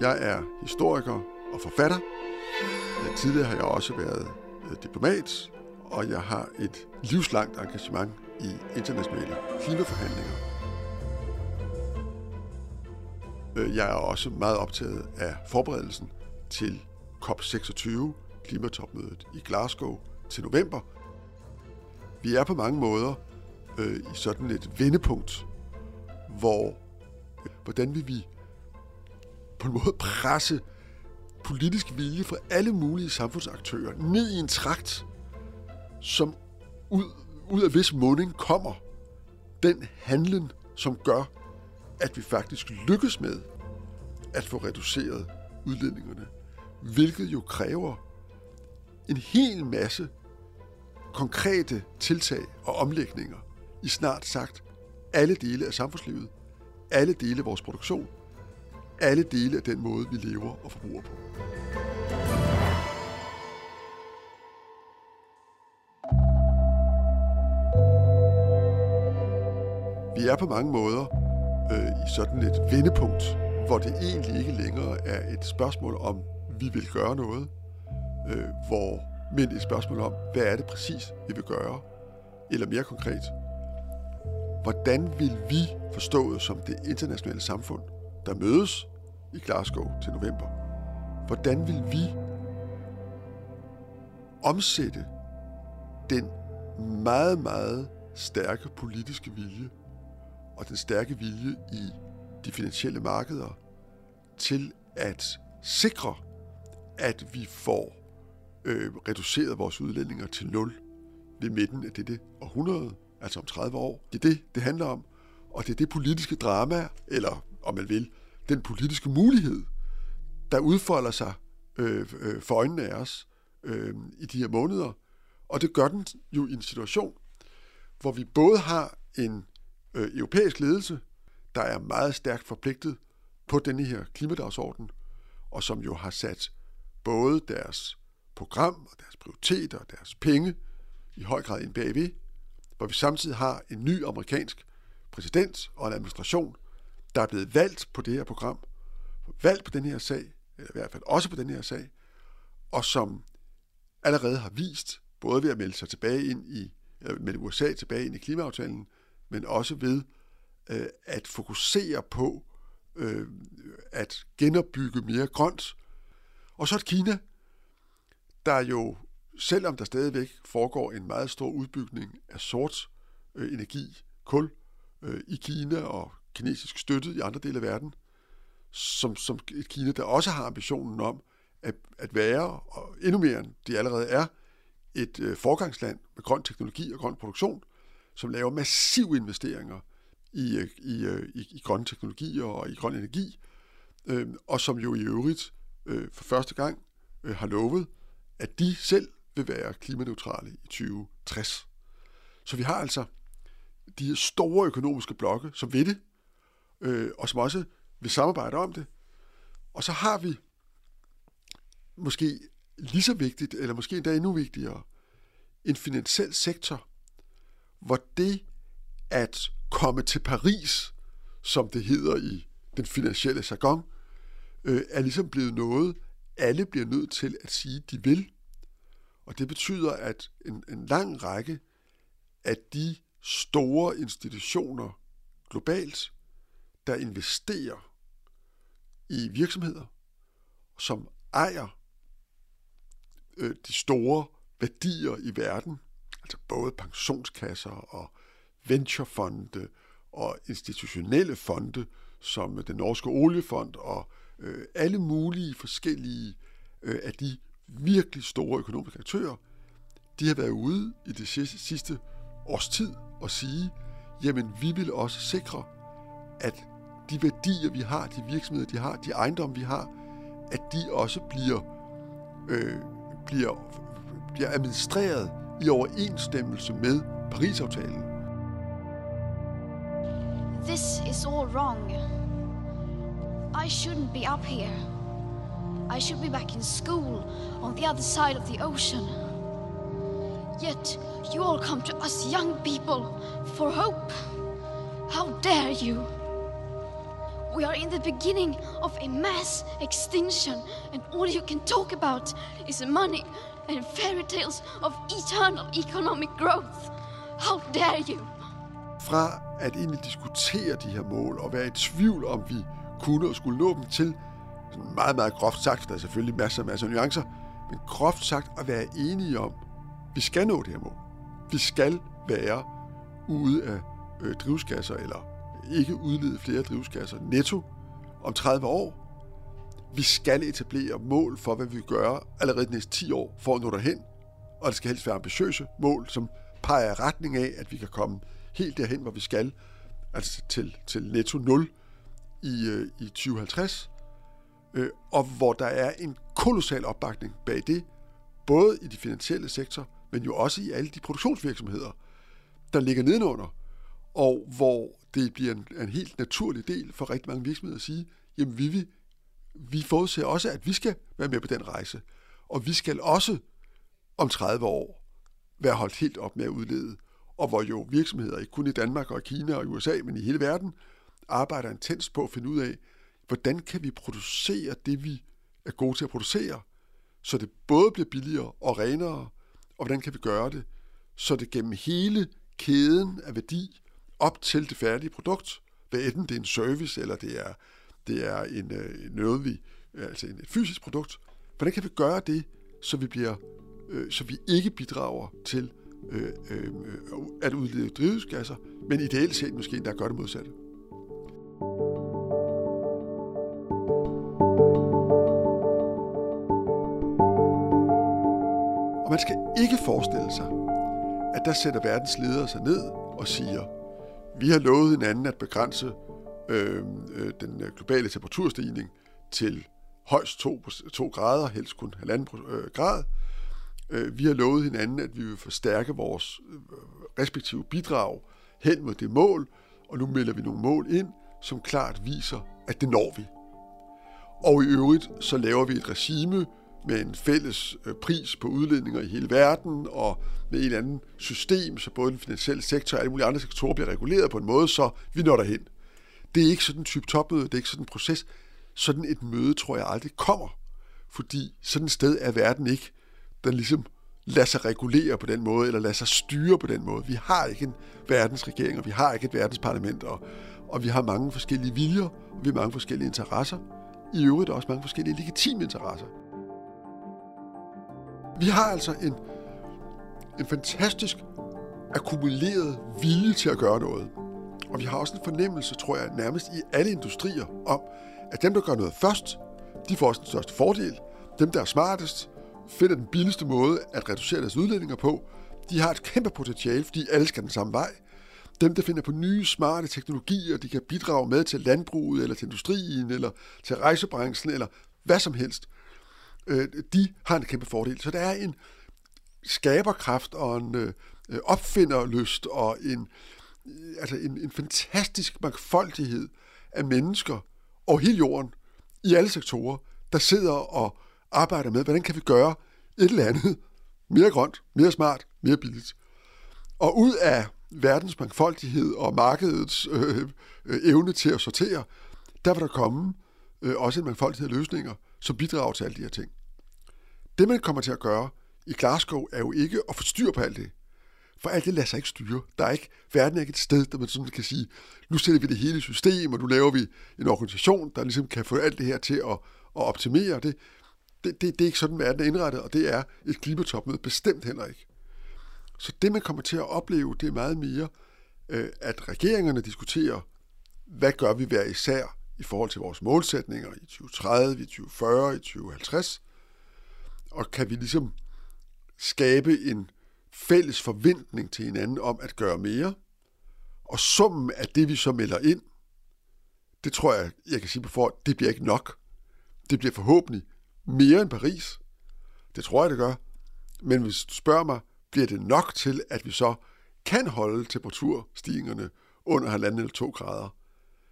Jeg er historiker og forfatter. Tidligere har jeg også været øh, diplomat, og jeg har et livslangt engagement i internationale klimaforhandlinger. Øh, jeg er også meget optaget af forberedelsen til COP26, klimatopmødet i Glasgow til november. Vi er på mange måder øh, i sådan et vendepunkt, hvor øh, hvordan vil vi på en måde presse politisk vilje fra alle mulige samfundsaktører ned i en trakt, som ud, ud af vis munding kommer den handlen, som gør, at vi faktisk lykkes med at få reduceret udledningerne, hvilket jo kræver en hel masse konkrete tiltag og omlægninger i snart sagt alle dele af samfundslivet, alle dele af vores produktion, alle dele af den måde, vi lever og forbruger på. Vi er på mange måder øh, i sådan et vendepunkt, hvor det egentlig ikke længere er et spørgsmål om, vi vil gøre noget, øh, hvor, men et spørgsmål om, hvad er det præcis, vi vil gøre? Eller mere konkret, hvordan vil vi forstået som det internationale samfund, der mødes i Glasgow til november, hvordan vil vi omsætte den meget, meget stærke politiske vilje og den stærke vilje i de finansielle markeder til at sikre, at vi får øh, reduceret vores udledninger til nul ved midten af dette århundrede, altså om 30 år. Det er det, det handler om, og det er det politiske drama, eller om man vil, den politiske mulighed, der udfolder sig øh, øh, for øjnene af os øh, i de her måneder. Og det gør den jo i en situation, hvor vi både har en øh, europæisk ledelse, der er meget stærkt forpligtet på denne her klimadagsorden, og som jo har sat både deres program og deres prioriteter og deres penge i høj grad ind bagved, hvor vi samtidig har en ny amerikansk præsident og en administration, der er blevet valgt på det her program, valgt på den her sag, eller i hvert fald også på den her sag, og som allerede har vist, både ved at melde sig tilbage ind i, eller melde USA tilbage ind i klimaaftalen, men også ved øh, at fokusere på øh, at genopbygge mere grønt. Og så et Kina, der jo, selvom der stadigvæk foregår en meget stor udbygning af sort øh, energi, kul, øh, i Kina og kinesisk støttet i andre dele af verden, som, som et Kina, der også har ambitionen om at, at være, og endnu mere end de allerede er, et øh, forgangsland med grøn teknologi og grøn produktion, som laver massive investeringer i, øh, i, øh, i, i grønne teknologier og i grøn energi, øh, og som jo i øvrigt øh, for første gang øh, har lovet, at de selv vil være klimaneutrale i 2060. Så vi har altså de store økonomiske blokke, som ved det, øh, og som også vil samarbejde om det. Og så har vi måske lige så vigtigt, eller måske endda endnu vigtigere, en finansiel sektor, hvor det at komme til Paris, som det hedder i den finansielle jargon, øh, er ligesom blevet noget, alle bliver nødt til at sige, de vil. Og det betyder, at en, en lang række af de store institutioner globalt, der investerer i virksomheder, som ejer øh, de store værdier i verden, altså både pensionskasser og venturefonde og institutionelle fonde, som den norske oliefond og øh, alle mulige forskellige øh, af de virkelig store økonomiske aktører, de har været ude i det sidste, sidste års tid og sige, jamen vi vil også sikre, at de værdier, vi har, de virksomheder, de har, de ejendomme, vi har, at de også bliver, øh, bliver, bliver administreret i overensstemmelse med Paris-aftalen. This is all wrong. I shouldn't be up here. I should be back in school on the other side of the ocean. Yet you all come to us young people for hope. How dare you? We are in the beginning of a mass extinction, and all you can talk about is money and fairy tales of eternal economic growth. How dare you? Fra at egentlig diskutere de her mål og være i tvivl om vi kunne og skulle nå dem til, sådan meget, meget groft sagt, der er selvfølgelig masser og masser af nuancer, men groft sagt at være enige om, vi skal nå det her mål. Vi skal være ude af øh, drivhusgasser, eller ikke udlede flere drivhusgasser netto om 30 år. Vi skal etablere mål for, hvad vi gør allerede de næste 10 år for at nå derhen. Og det skal helst være ambitiøse mål, som peger i retning af, at vi kan komme helt derhen, hvor vi skal, altså til, til netto 0 i, øh, i 2050, øh, og hvor der er en kolossal opbakning bag det, både i de finansielle sektor, men jo også i alle de produktionsvirksomheder, der ligger nedenunder, og hvor det bliver en, en helt naturlig del for rigtig mange virksomheder at sige, jamen vi, vi, vi forudser også, at vi skal være med på den rejse, og vi skal også om 30 år være holdt helt op med at udlede, og hvor jo virksomheder, ikke kun i Danmark og Kina og USA, men i hele verden, arbejder intens på at finde ud af, hvordan kan vi producere det, vi er gode til at producere, så det både bliver billigere og renere, og hvordan kan vi gøre det, så det gennem hele kæden af værdi op til det færdige produkt, hvad enten det er en service, eller det er, det er en, øh, noget, vi, altså en, et fysisk produkt, hvordan kan vi gøre det, så vi, bliver, øh, så vi ikke bidrager til øh, øh, at udlede drivhusgasser, men ideelt set måske endda gør det modsatte. Og man skal ikke forestille sig, at der sætter verdens ledere sig ned og siger, vi har lovet hinanden at begrænse øh, øh den øh, globale temperaturstigning til højst 2, 2 grader, helst kun 1,5 øh, grad. Øh, vi har lovet hinanden, at vi vil forstærke vores respektive bidrag hen mod det mål, og nu melder vi nogle mål ind, som klart viser, at det når vi. Og i øvrigt, så laver vi et regime, med en fælles øh, pris på udledninger i hele verden, og med en eller anden system, så både den finansielle sektor og alle mulige andre sektorer bliver reguleret på en måde, så vi når derhen. Det er ikke sådan en type topmøde, det er ikke sådan en proces. Sådan et møde tror jeg aldrig kommer, fordi sådan et sted er verden ikke, den ligesom lader sig regulere på den måde, eller lader sig styre på den måde. Vi har ikke en verdensregering, og vi har ikke et verdensparlament, og, og vi har mange forskellige viljer, og vi har mange forskellige interesser. I øvrigt også mange forskellige legitime interesser. Vi har altså en, en fantastisk akkumuleret vilje til at gøre noget. Og vi har også en fornemmelse, tror jeg, nærmest i alle industrier, om, at dem, der gør noget først, de får også den største fordel. Dem, der er smartest, finder den billigste måde at reducere deres udledninger på, de har et kæmpe potentiale, fordi alle skal den samme vej. Dem, der finder på nye, smarte teknologier, de kan bidrage med til landbruget, eller til industrien, eller til rejsebranchen, eller hvad som helst – øh, de har en kæmpe fordel. Så der er en skaberkraft og en øh, opfinderlyst og en, øh, altså en, en fantastisk mangfoldighed af mennesker over hele jorden, i alle sektorer, der sidder og arbejder med, hvordan kan vi gøre et eller andet mere grønt, mere smart, mere billigt. Og ud af verdens mangfoldighed og markedets øh, øh, evne til at sortere, der vil der komme øh, også en mangfoldighed af løsninger, som bidrager til alle de her ting. Det, man kommer til at gøre i Glasgow, er jo ikke at få styr på alt det. For alt det lader sig ikke styre. Der er ikke, verden er ikke et sted, der man sådan kan sige, nu sætter vi det hele i system, og nu laver vi en organisation, der ligesom kan få alt det her til at, at optimere det. Det, det. det er ikke sådan, verden er indrettet, og det er et klimatopmøde bestemt heller ikke. Så det, man kommer til at opleve, det er meget mere, øh, at regeringerne diskuterer, hvad gør vi hver især i forhold til vores målsætninger i 2030, i 2040, i 2050, og kan vi ligesom skabe en fælles forventning til hinanden om at gøre mere, og summen af det, vi så melder ind, det tror jeg, jeg kan sige på for, det bliver ikke nok. Det bliver forhåbentlig mere end Paris. Det tror jeg, det gør. Men hvis du spørger mig, bliver det nok til, at vi så kan holde temperaturstigningerne under halvanden eller to grader,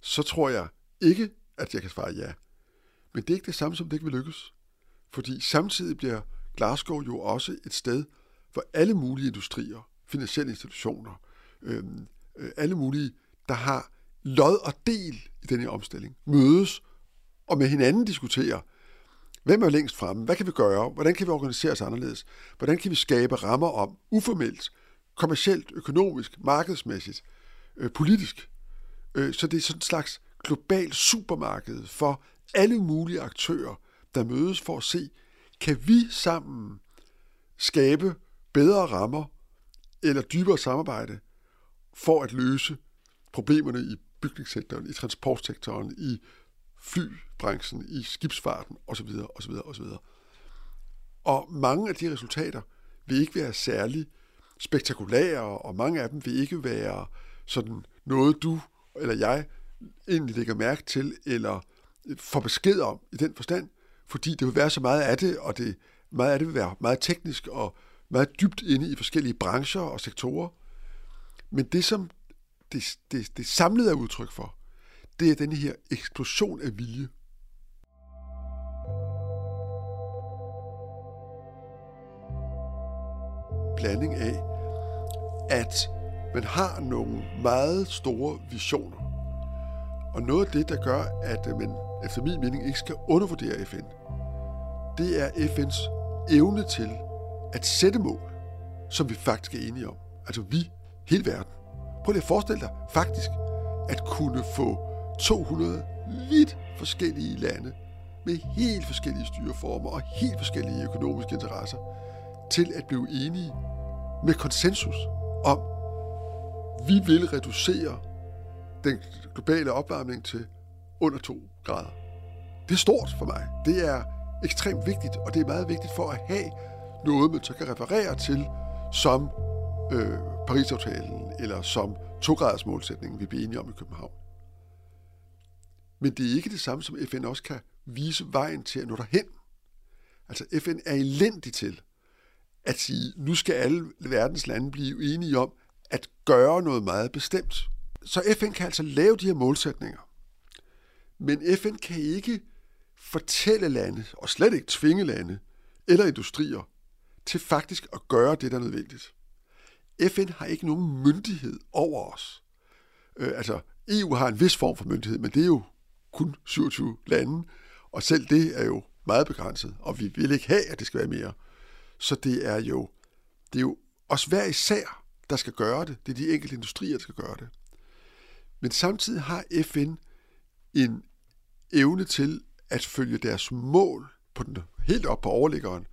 så tror jeg ikke, at jeg kan svare ja. Men det er ikke det samme, som det ikke vil lykkes. Fordi samtidig bliver Glasgow jo også et sted, hvor alle mulige industrier, finansielle institutioner, øhm, øh, alle mulige, der har lod og del i den her omstilling, mødes og med hinanden diskuterer, hvem er længst fremme, hvad kan vi gøre, hvordan kan vi organisere os anderledes, hvordan kan vi skabe rammer om, uformelt, kommercielt, økonomisk, markedsmæssigt, øh, politisk. Øh, så det er sådan en slags global supermarked for alle mulige aktører, der mødes for at se, kan vi sammen skabe bedre rammer eller dybere samarbejde for at løse problemerne i bygningssektoren, i transportsektoren, i flybranchen, i skibsfarten osv. osv. osv. Og mange af de resultater vil ikke være særlig spektakulære, og mange af dem vil ikke være sådan noget, du eller jeg egentlig lægger mærke til, eller får besked om i den forstand, fordi det vil være så meget af det, og det, meget af det vil være meget teknisk og meget dybt inde i forskellige brancher og sektorer. Men det, som det, det, det samlede er udtryk for, det er den her eksplosion af vilje. Blanding af, at man har nogle meget store visioner. Og noget af det, der gør, at man efter min mening ikke skal undervurdere FN, det er FN's evne til at sætte mål, som vi faktisk er enige om. Altså vi, hele verden. Prøv lige at forestille dig faktisk at kunne få 200 vidt forskellige lande med helt forskellige styreformer og helt forskellige økonomiske interesser til at blive enige med konsensus om, vi vil reducere den globale opvarmning til under 2 grader. Det er stort for mig. Det er ekstremt vigtigt, og det er meget vigtigt for at have noget, man så kan referere til som øh, Paris-aftalen eller som 2-graders målsætningen, vi bliver enige om i København. Men det er ikke det samme, som FN også kan vise vejen til at nå derhen. Altså FN er elendig til at sige, nu skal alle verdens lande blive enige om at gøre noget meget bestemt. Så FN kan altså lave de her målsætninger. Men FN kan ikke fortælle lande, og slet ikke tvinge lande eller industrier, til faktisk at gøre det, der er nødvendigt. FN har ikke nogen myndighed over os. Øh, altså, EU har en vis form for myndighed, men det er jo kun 27 lande, og selv det er jo meget begrænset, og vi vil ikke have, at det skal være mere. Så det er jo, det er jo os hver især, der skal gøre det. Det er de enkelte industrier, der skal gøre det. Men samtidig har FN en evne til at følge deres mål på den, helt op på overliggeren,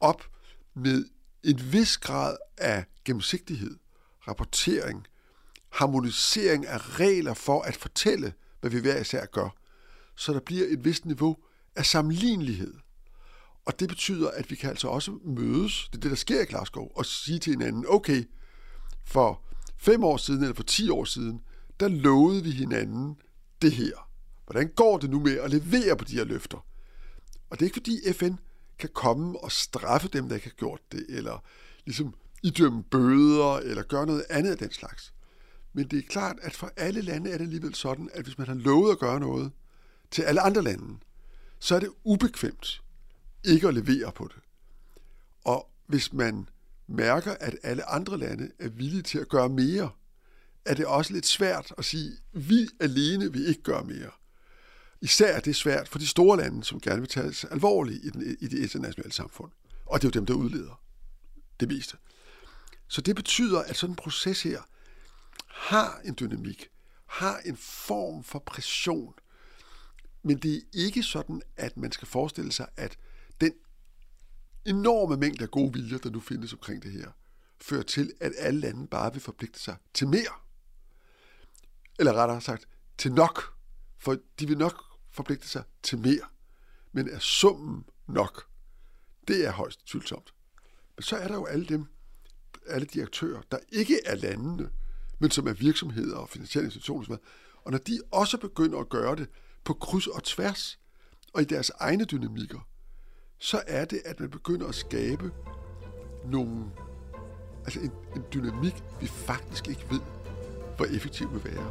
op med en vis grad af gennemsigtighed, rapportering, harmonisering af regler for at fortælle, hvad vi hver især gør, så der bliver et vist niveau af sammenlignelighed. Og det betyder, at vi kan altså også mødes, det er det, der sker i Glasgow, og sige til hinanden, okay, for fem år siden eller for ti år siden, der lovede vi hinanden det her. Hvordan går det nu med at levere på de her løfter? Og det er ikke fordi FN kan komme og straffe dem, der ikke har gjort det, eller ligesom idømme bøder, eller gøre noget andet af den slags. Men det er klart, at for alle lande er det alligevel sådan, at hvis man har lovet at gøre noget til alle andre lande, så er det ubekvemt ikke at levere på det. Og hvis man mærker, at alle andre lande er villige til at gøre mere, er det også lidt svært at sige, at vi alene vil ikke gøre mere. Især er det svært for de store lande, som gerne vil tages alvorligt i, den, i det internationale samfund. Og det er jo dem, der udleder det meste. Så det betyder, at sådan en proces her har en dynamik, har en form for pression. Men det er ikke sådan, at man skal forestille sig, at den enorme mængde af gode viljer, der nu findes omkring det her, fører til, at alle lande bare vil forpligte sig til mere. Eller rettere sagt, til nok. For de vil nok forpligte sig til mere. Men er summen nok? Det er højst tvivlsomt. Men så er der jo alle dem, alle de aktører, der ikke er landene, men som er virksomheder og finansielle institutioner. Og når de også begynder at gøre det på kryds og tværs, og i deres egne dynamikker, så er det, at man begynder at skabe nogle, altså en, en dynamik, vi faktisk ikke ved, hvor effektiv vil være.